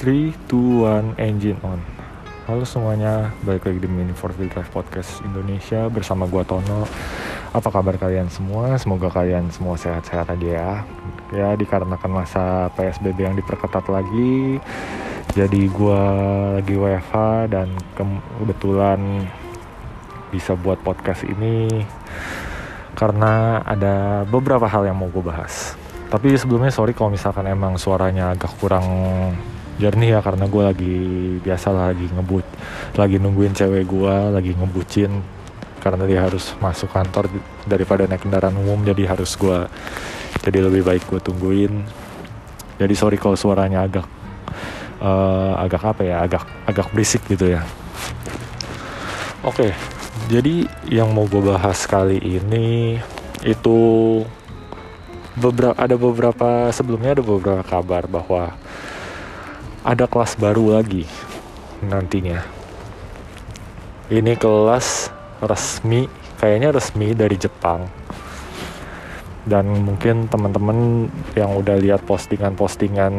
3, 2, 1, engine on. Halo semuanya, balik lagi di Mini for Drive Podcast Indonesia bersama gua Tono. Apa kabar kalian semua? Semoga kalian semua sehat-sehat aja ya. Ya dikarenakan masa PSBB yang diperketat lagi Jadi gua lagi WFH dan kebetulan bisa buat podcast ini Karena ada beberapa hal yang mau gue bahas. Tapi sebelumnya sorry kalau misalkan emang suaranya agak kurang jernih ya karena gue lagi biasa lagi ngebut lagi nungguin cewek gue lagi ngebucin karena dia harus masuk kantor daripada naik kendaraan umum jadi harus gue jadi lebih baik gue tungguin. Jadi sorry kalau suaranya agak uh, agak apa ya agak agak berisik gitu ya. Oke okay, jadi yang mau gue bahas kali ini itu beberapa ada beberapa sebelumnya ada beberapa kabar bahwa ada kelas baru lagi nantinya. Ini kelas resmi, kayaknya resmi dari Jepang. Dan mungkin teman-teman yang udah lihat postingan-postingan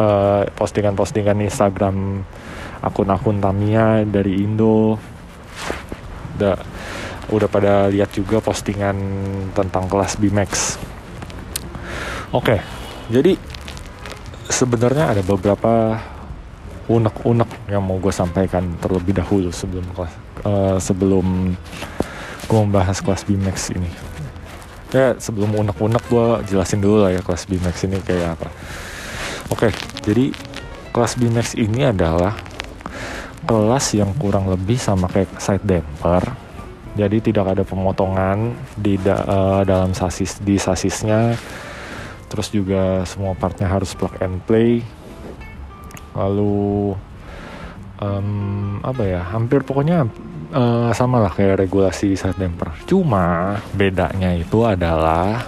uh, postingan-postingan Instagram akun-akun Tamiya dari Indo udah udah pada lihat juga postingan tentang kelas BMAX Oke, jadi sebenarnya ada beberapa unek-unek yang mau gue sampaikan terlebih dahulu sebelum kelas uh, sebelum gue membahas kelas BMAX ini. Ya sebelum unek-unek gue jelasin dulu lah ya kelas BMAX ini kayak apa. Oke, jadi kelas BMAX ini adalah kelas yang kurang lebih sama kayak side damper. Jadi tidak ada pemotongan di da uh, dalam sasis di sasisnya terus juga semua partnya harus plug and play. Lalu um, apa ya hampir pokoknya uh, sama lah kayak regulasi side damper. Cuma bedanya itu adalah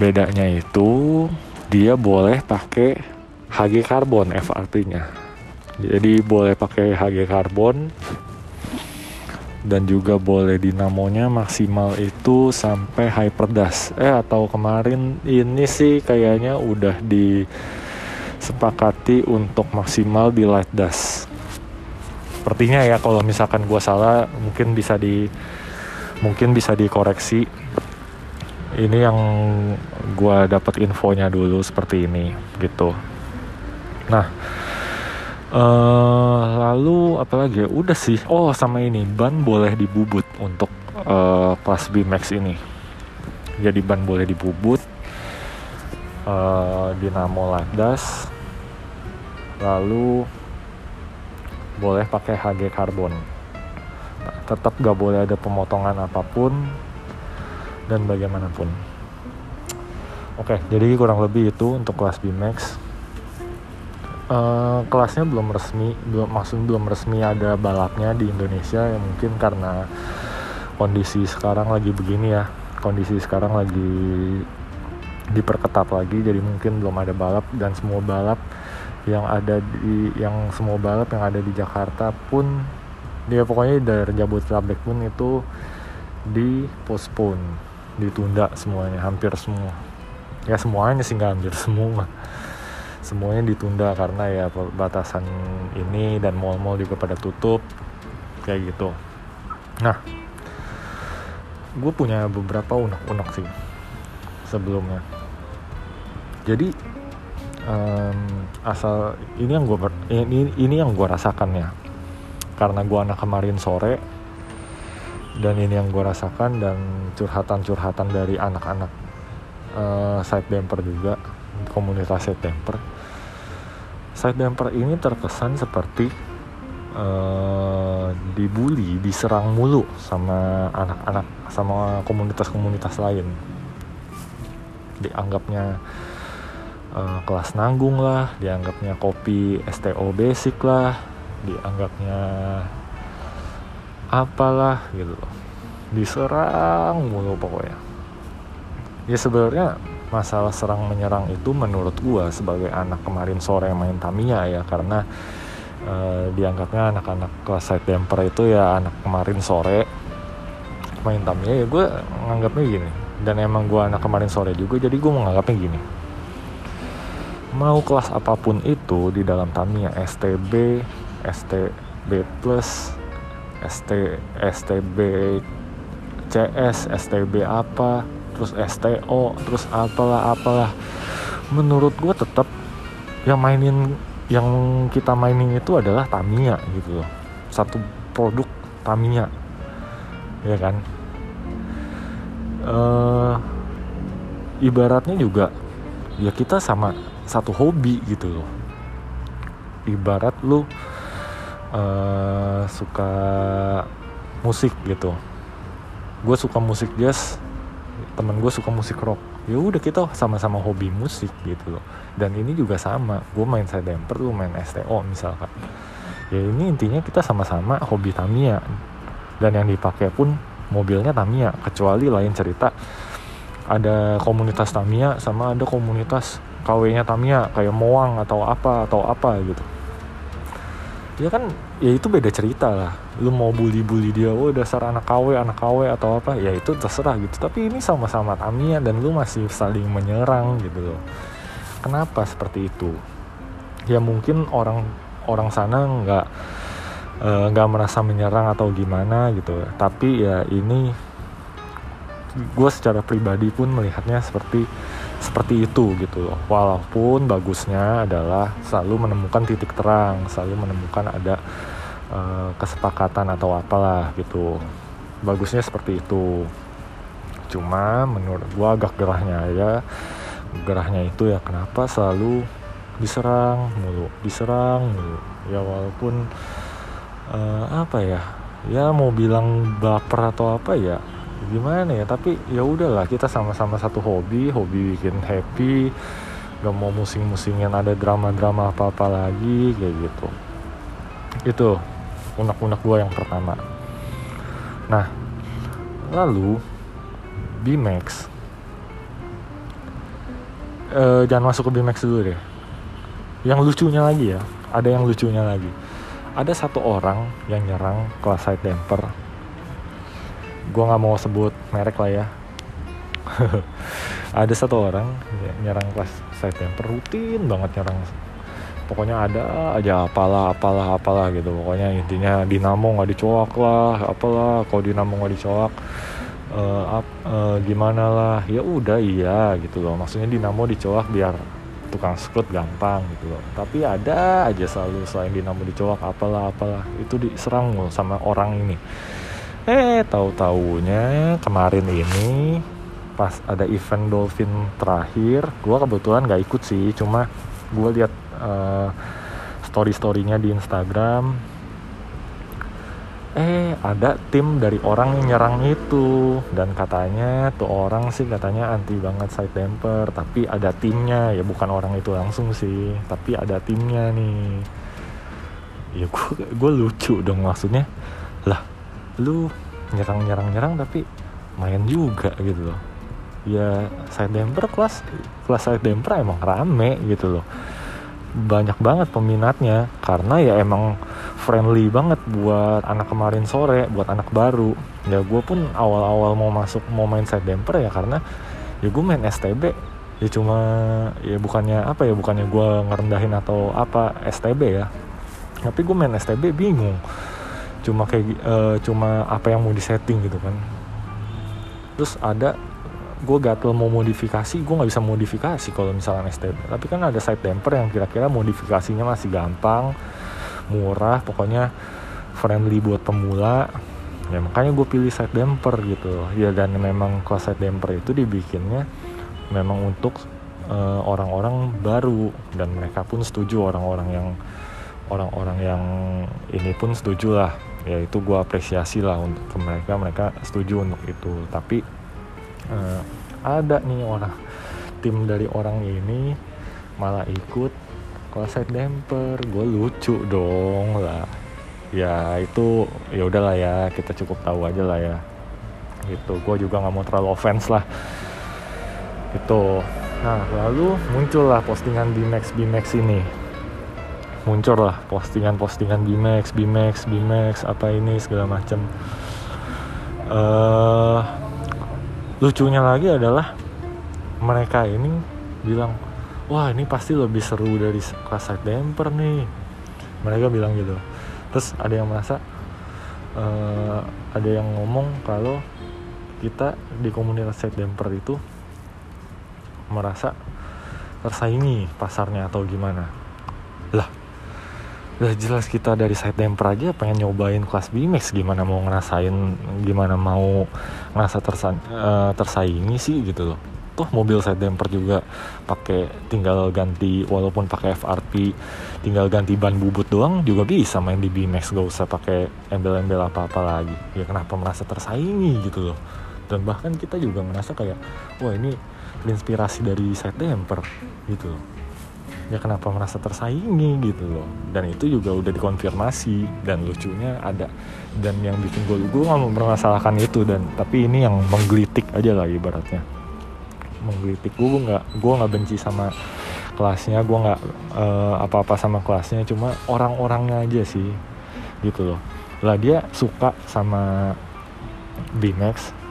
bedanya itu dia boleh pakai HG karbon FRP nya jadi boleh pakai HG karbon dan juga boleh dinamonya maksimal itu sampai hyperdash eh atau kemarin ini sih kayaknya udah disepakati untuk maksimal di light dash sepertinya ya kalau misalkan gue salah mungkin bisa di mungkin bisa dikoreksi. Ini yang gue dapat infonya dulu seperti ini gitu. Nah Uh, lalu apalagi ya? Udah sih. Oh sama ini. Ban boleh dibubut untuk uh, kelas B Max ini. Jadi ban boleh dibubut uh, dinamo landas lalu boleh pakai HG karbon. Nah, tetap gak boleh ada pemotongan apa pun dan bagaimanapun. Oke jadi kurang lebih itu untuk kelas B Max uh, kelasnya belum resmi belum maksud belum resmi ada balapnya di Indonesia ya mungkin karena kondisi sekarang lagi begini ya. Kondisi sekarang lagi diperketat lagi jadi mungkin belum ada balap. Dan semua balap yang ada di yang semua balap yang ada di Jakarta pun dia pokoknya dari Jabodetabek pun itu di postpone ditunda semuanya hampir semua. Ya semuanya sih nggak hampir semua semuanya ditunda karena ya batasan ini dan mall-mall juga pada tutup kayak gitu. Nah gue punya beberapa unek-unek sih sebelumnya. Jadi um, asal ini yang gue ini ini yang gue rasakan ya. Karena gue anak kemarin sore dan ini yang gue rasakan dan curhatan-curhatan dari anak-anak uh, side bumper juga komunitas side damper side damper ini terkesan seperti uh, dibully diserang mulu sama anak-anak sama komunitas-komunitas lain. Dianggapnya uh, kelas nanggung lah dianggapnya kopi STO basic lah dianggapnya apalah gitu. Diserang mulu pokoknya. Ya sebenarnya masalah serang menyerang itu menurut gua sebagai anak kemarin sore main Tamiya ya karena uh, dianggapnya anak-anak kelas side damper itu ya anak kemarin sore main Tamiya ya gue nganggapnya gini. Dan emang gue anak kemarin sore juga jadi gue menganggapnya gini. Mau kelas apa pun itu di dalam Tamiya STB STB plus ST STB CS STB apa terus STO terus apalah apalah. Menurut gue tetap yang mainin yang kita mainin itu adalah Tamiya gitu loh. Satu produk Tamiya. Ya kan? Uh, ibaratnya juga ya kita sama satu hobi gitu loh. Ibarat lu uh, suka musik gitu. Gue suka musik jazz temen gue suka musik rock. Ya udah kita sama-sama hobi musik gitu loh. Dan ini juga sama gue main side damper lu main STO misalkan. Ya ini intinya kita sama-sama hobi Tamiya. Dan yang dipakai pun mobilnya Tamiya kecuali lain cerita ada komunitas Tamiya sama ada komunitas KW-nya Tamiya kayak Moang atau apa atau apa gitu. Ya kan ya itu beda cerita lah. Lu mau bully-bully dia oh dasar anak KW anak KW atau apa ya itu terserah gitu. Tapi ini sama-sama Tamiya dan lu masih saling menyerang gitu loh. Kenapa seperti itu? Ya mungkin orang orang sana nggak eh, nggak uh, merasa menyerang atau gimana gitu. Tapi ya ini gue secara pribadi pun melihatnya seperti seperti itu gitu loh. Walaupun bagusnya adalah selalu menemukan titik terang selalu menemukan ada uh, kesepakatan atau apalah gitu. Bagusnya seperti itu. Cuma menurut gue agak gerahnya ya. Gerahnya itu ya kenapa selalu diserang mulu diserang mulu. Ya walaupun uh, apa ya? Ya mau bilang baper atau apa ya gimana ya? Tapi ya udahlah kita sama-sama satu hobi hobi bikin happy. Gak mau musing-musingin ada drama-drama apa-apa lagi kayak gitu. Itu unek-unek gue yang pertama. Nah lalu B-Max uh, jangan masuk ke B-Max dulu deh. Yang lucunya lagi ya ada yang lucunya lagi. Ada satu orang yang nyerang kelas side damper. Gue nggak mau sebut merek lah ya. Ada satu orang nyerang kelas side temper rutin banget nyerang pokoknya ada aja apalah apalah apalah gitu. Pokoknya intinya dinamo nggak dicoak lah apalah. Kalau dinamo nggak dicoak uh, ap, uh, gimana lah. Ya udah iya gitu loh. Maksudnya dinamo dicoak biar tukang skrut gampang gitu loh. Tapi ada aja selalu selain dinamo dicoak apalah apalah. Itu diserang loh sama orang ini. Eh tahu taunya kemarin ini pas ada event dolphin terakhir gue kebetulan gak ikut sih. Cuma gue lihat uh, story storynya di Instagram. Eh ada tim dari orang yang nyerang itu. Dan katanya tuh orang sih katanya anti banget side damper tapi ada timnya. Ya bukan orang itu langsung sih. Tapi ada timnya nih. Ya gue gue lucu dong maksudnya. Lah lu nyerang nyerang nyerang tapi main juga gitu loh. Ya side damper kelas kelas side damper emang rame gitu loh banyak banget peminatnya karena ya emang friendly banget buat anak kemarin sore buat anak baru. Ya gue pun awal-awal mau masuk mau main side damper ya karena ya gue main STB ya cuma ya bukannya apa ya bukannya gue ngerendahin atau apa STB ya. Tapi gue main STB bingung. Cuma kayak uh, cuma apa yang mau disetting gitu kan. Terus ada gue gatel mau modifikasi gue nggak bisa modifikasi kalau misalnya STB tapi kan ada side damper yang kira-kira modifikasinya masih gampang murah pokoknya friendly buat pemula. Ya makanya gue pilih side damper gitu. Ya dan memang kalau side damper itu dibikinnya memang untuk eh, orang-orang uh, baru. Dan mereka pun setuju orang-orang yang orang-orang yang ini pun setuju lah. Ya itu gue apresiasi lah untuk mereka. Mereka setuju untuk itu. Tapi uh, ada nih orang tim dari orang ini malah ikut side damper. Gue lucu dong lah. Ya itu ya udahlah ya kita cukup tahu aja lah ya. Gitu gue juga nggak mau terlalu offense lah. Itu nah lalu muncullah postingan Bimax Bimax ini. Muncul lah postingan-postingan Bimax, Bimax, Bimax, apa ini segala macam. Uh, lucunya lagi adalah mereka ini bilang, wah ini pasti lebih seru dari kelas side damper nih. Mereka bilang gitu. Terus ada yang merasa uh, ada yang ngomong kalau kita di komunitas side damper itu merasa tersaingi pasarnya atau gimana. Lah udah jelas kita dari side damper aja pengen nyobain kelas BMX gimana mau ngerasain gimana mau ngerasa tersa uh, tersaingi sih gitu loh. Toh mobil side damper juga pakai tinggal ganti walaupun pakai FRP tinggal ganti ban bubut doang juga bisa main di BMX gak usah pakai embel-embel apa-apa lagi. Ya kenapa merasa tersaingi gitu loh. Dan bahkan kita juga merasa kayak wah ini inspirasi dari side damper gitu loh ya kenapa merasa tersaingi gitu loh. Dan itu juga udah dikonfirmasi. Dan lucunya ada dan yang bikin gue gue nggak mempermasalahkan itu. Dan tapi ini yang menggelitik aja lah ibaratnya. Menggelitik. Gue nggak gue nggak benci sama kelasnya. Gue nggak uh, apa-apa sama kelasnya. Cuma orang-orangnya aja sih gitu loh. Lah dia suka sama BMX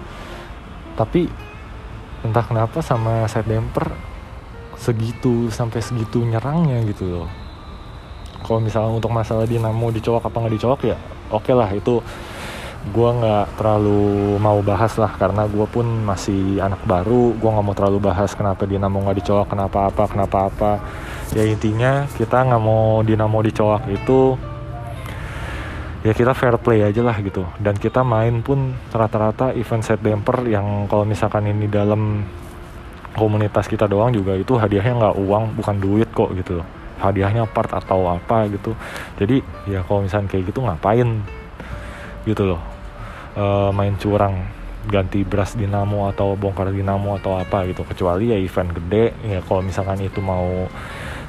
tapi entah kenapa sama side damper segitu sampai segitu nyerangnya gitu loh. Kalau misalnya untuk masalah dinamo dicolok apa nggak dicolok ya oke okay lah itu gue nggak terlalu mau bahas lah karena gue pun masih anak baru gue nggak mau terlalu bahas kenapa dinamo nggak dicolok kenapa apa kenapa apa. Ya intinya kita nggak mau dinamo dicolok itu ya kita fair play aja lah gitu. Dan kita main pun rata-rata event set damper yang kalau misalkan ini dalam komunitas kita doang juga itu hadiahnya nggak uang bukan duit kok gitu. Loh hadiahnya part atau apa gitu. Jadi ya kalau misalkan kayak gitu ngapain gitu loh. Uh, main curang ganti beras dinamo atau bongkar dinamo atau apa gitu. Kecuali ya event gede ya kalau misalkan itu mau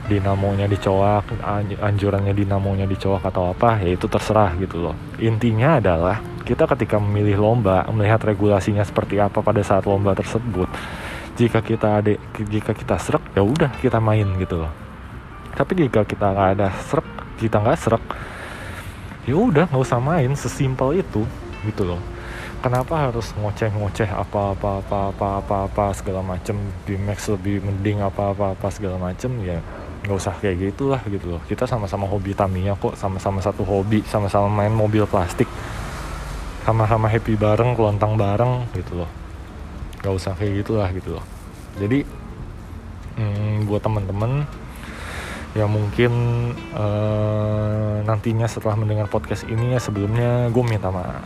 dinamonya dicoak anjurannya dinamonya dicoak atau apa ya itu terserah gitu loh. Intinya adalah kita ketika memilih lomba melihat regulasinya seperti apa pada saat lomba tersebut jika kita ada jika kita serak ya udah kita main gitu loh. Tapi jika kita nggak ada serak kita nggak serak ya udah nggak usah main sesimpel itu gitu loh. Kenapa harus ngoceh-ngoceh apa-apa apa-apa apa-apa segala macem di Max lebih mending apa-apa apa segala macem ya nggak usah kayak gitulah gitu loh. Kita sama-sama hobi Tamiya kok sama-sama satu hobi sama-sama main mobil plastik sama-sama happy bareng kelontang bareng gitu loh nggak usah kayak gitulah gitu loh. Jadi hmm, buat temen-temen yang mungkin uh, nantinya setelah mendengar podcast ini ya sebelumnya gue minta maaf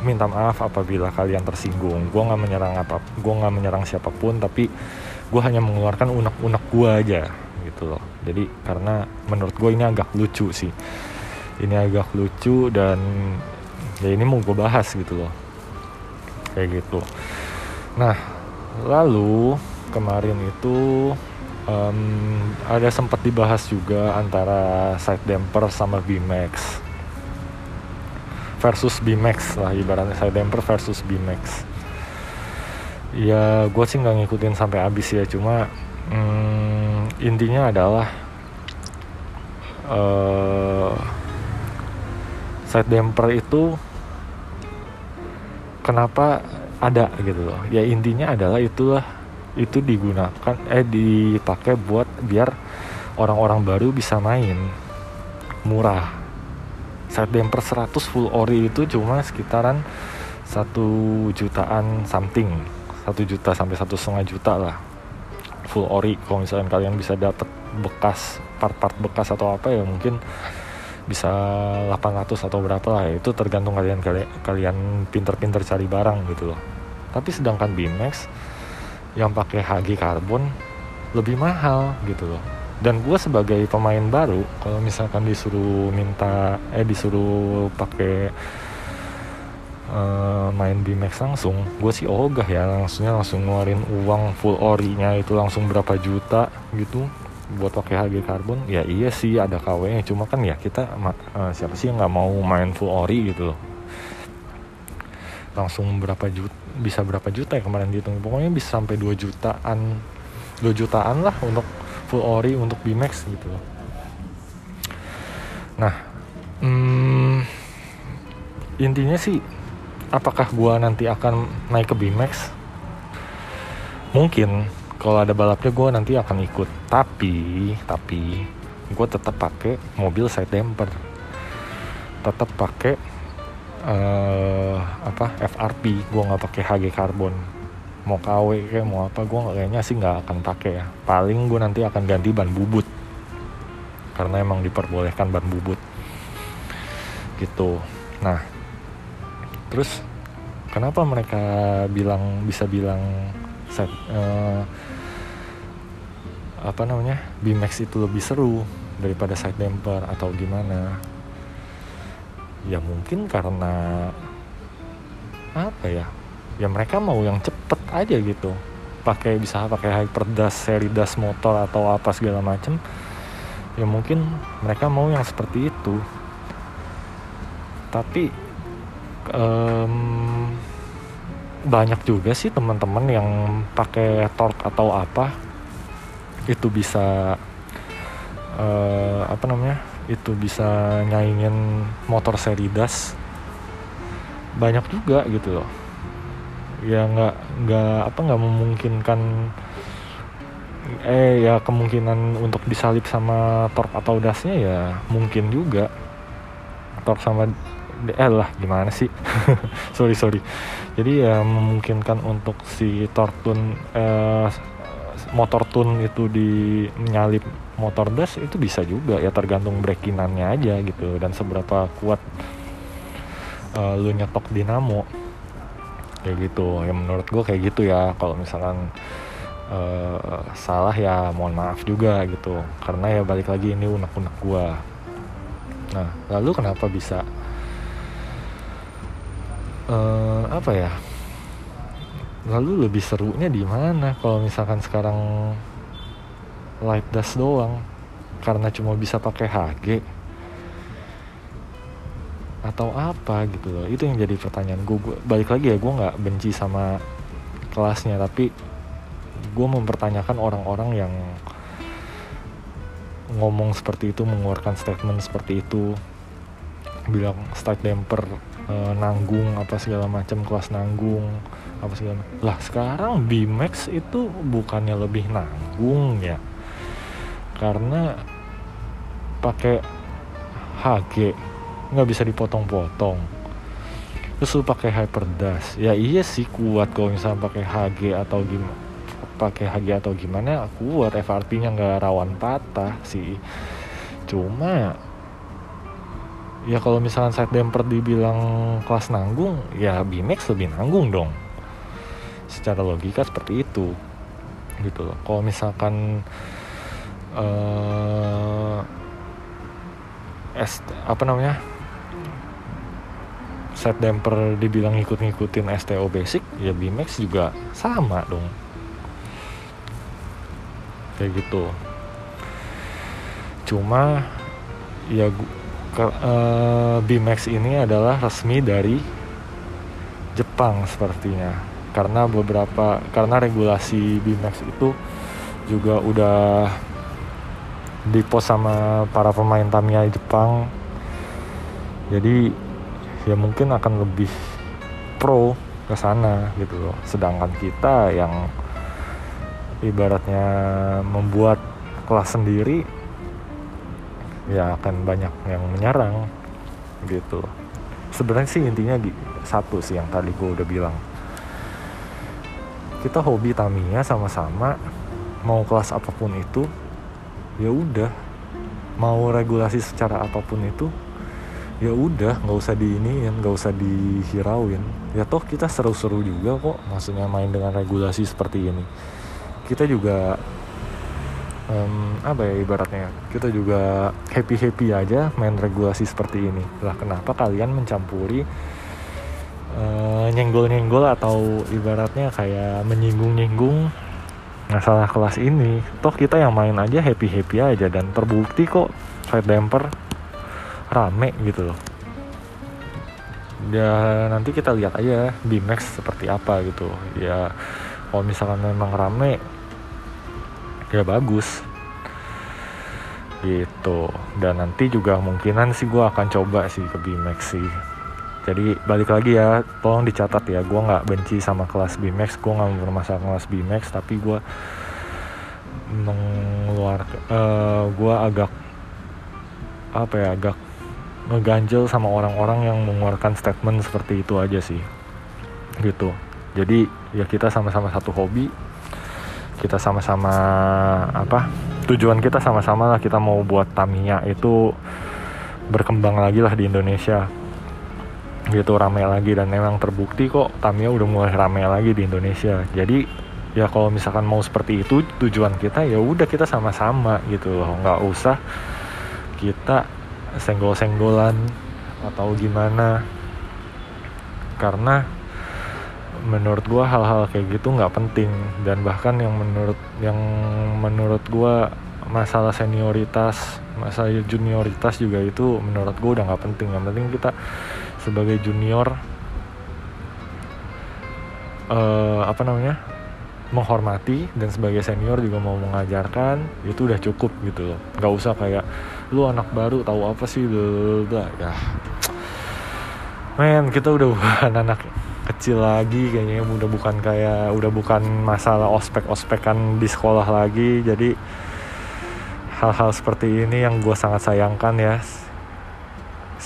minta maaf apabila kalian tersinggung. Gue nggak menyerang apa gue nggak menyerang siapa pun tapi gue hanya mengeluarkan unek-unek gue aja gitu loh. Jadi karena menurut gue ini agak lucu sih. Ini agak lucu dan ya ini mau gue bahas gitu loh. Kayak gitu nah lalu kemarin itu um, ada sempat dibahas juga antara side damper sama BMX versus BMX lah ibaratnya side damper versus BMX ya gue sih nggak ngikutin sampai habis ya cuma um, intinya adalah uh, side damper itu kenapa ada gitu loh. Ya intinya adalah itulah itu digunakan eh dipakai buat biar orang-orang baru bisa main. Murah. Side damper 100 full ori itu cuma sekitaran satu jutaan something. Satu juta sampai satu setengah juta lah. Full ori kalau misalnya kalian bisa dapat bekas part-part bekas atau apa ya mungkin bisa 800 atau berapa lah itu tergantung kalian kalian pinter-pinter cari barang gitu loh. Tapi sedangkan BMX yang pakai HG karbon lebih mahal gitu loh. Dan gue sebagai pemain baru kalau misalkan disuruh minta eh disuruh pakai uh, main BMX langsung gue sih ogah ya langsungnya langsung ngeluarin uang full orinya itu langsung berapa juta gitu buat pakai HG karbon ya iya sih ada KW nya cuma kan ya kita uh, siapa sih yang nggak mau main full ori gitu loh. Langsung berapa juta bisa berapa juta ya kemarin dihitung. Pokoknya bisa sampai 2 jutaan 2 jutaan lah untuk full ori untuk BMX gitu loh. Nah hmm, intinya sih apakah gua nanti akan naik ke BMX mungkin kalau ada balapnya gue nanti akan ikut. Tapi tapi gue tetap pakai mobil side damper. Tetap pakai uh, apa FRP gue nggak pakai HG karbon mau KW kayak mau apa gue kayaknya sih nggak akan pakai ya. Paling gue nanti akan ganti ban bubut. Karena emang diperbolehkan ban bubut. Gitu. Nah terus kenapa mereka bilang bisa bilang uh, apa namanya? Bimax itu lebih seru daripada side damper atau gimana? Ya mungkin karena apa ya? Ya mereka mau yang cepet aja gitu. Pakai bisa pakai hyperdas seri das motor atau apa segala macem. Ya mungkin mereka mau yang seperti itu. Tapi um, banyak juga sih teman-teman yang pakai torque atau apa. Itu bisa uh, apa namanya? Itu bisa nyaingin motor seri das banyak juga gitu loh. Ya nggak nggak apa nggak memungkinkan eh ya kemungkinan untuk disalip sama torque atau dasnya ya mungkin juga. Torque sama eh lah gimana sih? Sorry sorry. Jadi ya memungkinkan untuk si torque tun eh, motor tun itu di menyalip motor das itu bisa juga ya tergantung breakinannya aja gitu. Dan seberapa kuat uh, lu nyetok dinamo. Kayak gitu. Ya menurut gue kayak gitu ya. Kalau misalkan uh, salah ya mohon maaf juga gitu. Karena ya balik lagi ini unek-unek gue nah lalu kenapa bisa uh, apa ya? Lalu lebih serunya di mana? Kalau misalkan sekarang light dust doang karena cuma bisa pakai HG atau apa gitu loh. Itu yang jadi pertanyaan gue, gue balik lagi ya gue nggak benci sama kelasnya tapi gue mempertanyakan orang-orang yang ngomong seperti itu mengeluarkan statement seperti itu bilang start damper e, nanggung apa segala macam kelas nanggung apa segala macam. lah sekarang Bimax itu bukannya lebih nanggung ya. Karena pakai HG nggak bisa dipotong-potong. Terus lu pakai hyperdas ya iya sih kuat kalau misalnya pakai HG atau gimana pakai HG atau gimana kuat. FRP nya nggak rawan patah sih. Cuma ya kalau misalnya side damper dibilang kelas nanggung ya Bimax lebih nanggung dong. Secara logika seperti itu gitu loh. Kalau misalkan uh, S, apa namanya? Set damper dibilang ngikut-ngikutin STO basic ya Bimax juga sama dong. Kayak gitu. Cuma ya ke, uh, ini adalah resmi dari Jepang sepertinya karena beberapa karena regulasi Bimax itu juga udah dipost sama para pemain Tamiya Jepang jadi ya mungkin akan lebih pro ke sana gitu loh. Sedangkan kita yang ibaratnya membuat kelas sendiri ya akan banyak yang menyerang gitu. Sebenarnya sih intinya di satu sih yang tadi gue udah bilang. Kita hobi Tamiya sama-sama mau kelas apa pun itu ya udah mau regulasi secara apa pun itu ya udah nggak usah diiniin nggak usah dihirauin ya toh kita seru-seru juga kok maksudnya main dengan regulasi seperti ini kita juga um, apa ya ibaratnya? Kita juga happy happy aja main regulasi seperti ini. Lah kenapa kalian mencampuri uh, nyenggol-nyenggol atau ibaratnya kayak menyinggung-nyinggung masalah kelas ini? Toh kita yang main aja happy happy aja dan terbukti kok side damper rame gitu loh. Ya nanti kita lihat aja di Max seperti apa gitu. Ya kalau misalkan memang rame ya bagus. Gitu. Dan nanti juga mungkinan sih gue akan coba sih ke BMX sih. Jadi balik lagi ya tolong dicatat ya. Gue nggak benci sama kelas BMX gue nggak bermasalah kelas BMX tapi gue mengeluarkan uh, gue agak apa ya agak ngeganjel sama orang-orang yang mengeluarkan statement seperti itu aja sih. Gitu. Jadi ya kita sama-sama satu hobi kita sama-sama apa tujuan kita sama-sama lah kita mau buat Tamiya itu berkembang lagi lah di Indonesia. Gitu rame lagi dan memang terbukti kok Tamiya udah mulai rame lagi di Indonesia. Jadi ya kalau misalkan mau seperti itu tujuan kita ya udah kita sama-sama gitu loh. Nggak usah kita senggol-senggolan atau gimana. Karena menurut gue hal-hal kayak gitu nggak penting. Dan bahkan yang menurut yang menurut gue masalah senioritas masalah junioritas juga itu menurut gue udah nggak penting. Yang penting kita sebagai junior uh, apa namanya menghormati dan sebagai senior juga mau mengajarkan itu udah cukup gitu loh. Nggak usah kayak lu anak baru tahu apa sih? Bla ya. Men kita udah bukan anak kecil lagi kayaknya udah bukan kayak udah bukan masalah ospek-ospekan di sekolah lagi. Jadi hal-hal seperti ini yang gue sangat sayangkan ya.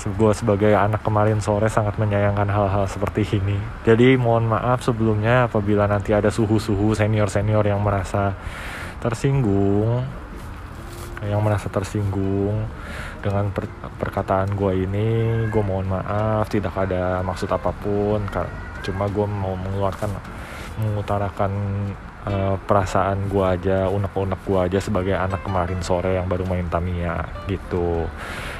Gue sebagai anak kemarin sore sangat menyayangkan hal-hal seperti ini. Jadi mohon maaf sebelumnya apabila nanti ada suhu-suhu senior-senior yang merasa tersinggung yang merasa tersinggung dengan per perkataan gue ini. Gue mohon maaf tidak ada maksud apa pun cuma gue mau mengeluarkan mengutarakan uh, perasaan gue aja unek-unek gue aja sebagai anak kemarin sore yang baru main Tamiya gitu.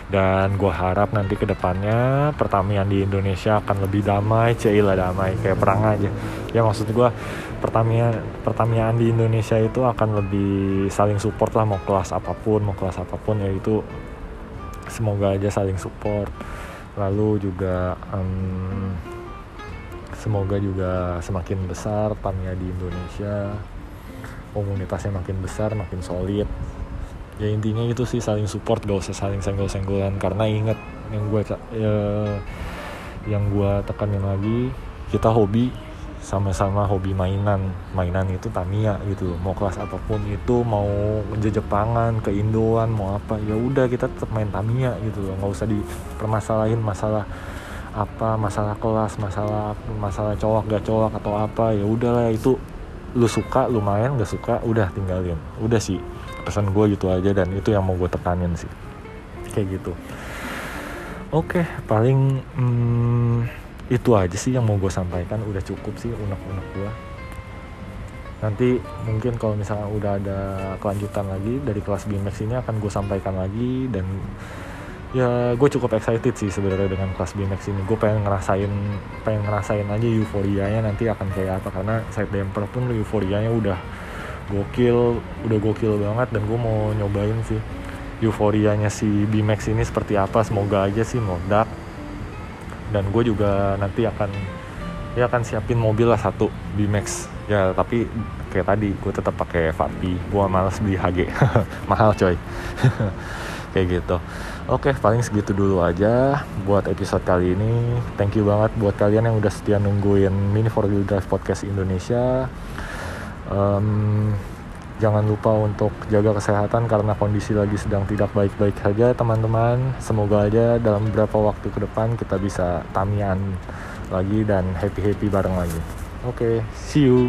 Dan gue harap nanti ke depannya pertamian di Indonesia akan lebih damai cila damai kayak perang aja. Ya maksud gue pertamian pertamian di Indonesia itu akan lebih saling support lah mau kelas apa pun mau kelas apa pun ya itu semoga aja saling support. Lalu juga um, semoga juga semakin besar Tamiya di Indonesia. Komunitasnya makin besar makin solid. Ya intinya itu sih saling support gak usah saling senggol-senggolan. Karena inget yang gue ya, yang gue tekanin lagi kita hobi sama-sama hobi mainan. Mainan itu Tamiya gitu mau kelas apa pun itu mau ke Jepangan ke Indoan mau apa ya udah kita tetap main Tamiya gitu loh. Nggak usah dipermasalahin masalah apa masalah kelas masalah masalah cowok gak cowok atau apa ya udahlah itu lu suka lumayan gak suka udah tinggalin. Udah sih pesan gue gitu aja dan itu yang mau gue tekanin sih. Kayak gitu. Oke paling hmm, itu aja sih yang mau gue sampaikan. Udah cukup sih unek-unek gue nanti mungkin kalau misalnya udah ada kelanjutan lagi dari kelas BMX ini akan gue sampaikan lagi dan ya gue cukup excited sih sebenarnya dengan kelas BMX ini. Gue pengen ngerasain pengen ngerasain aja euforianya nanti akan kayak apa. Karena side damper pun euforianya udah gokil udah gokil banget dan gue mau nyobain sih euforianya si BMX ini seperti apa. Semoga aja sih meledak. Dan gue juga nanti akan ya akan siapin mobil lah satu BMX ya tapi kayak tadi gue tetap pakai Fabi gue males beli HG mahal coy. Kayak gitu Oke, paling segitu dulu aja buat episode kali ini. Thank you banget buat kalian yang udah setia nungguin Mini for Wheel Drive Podcast Indonesia. Um, jangan lupa untuk jaga kesehatan karena kondisi lagi sedang tidak baik-baik saja teman-teman. Semoga aja dalam beberapa waktu ke depan kita bisa tamian lagi dan happy-happy bareng lagi. Oke, okay, see you.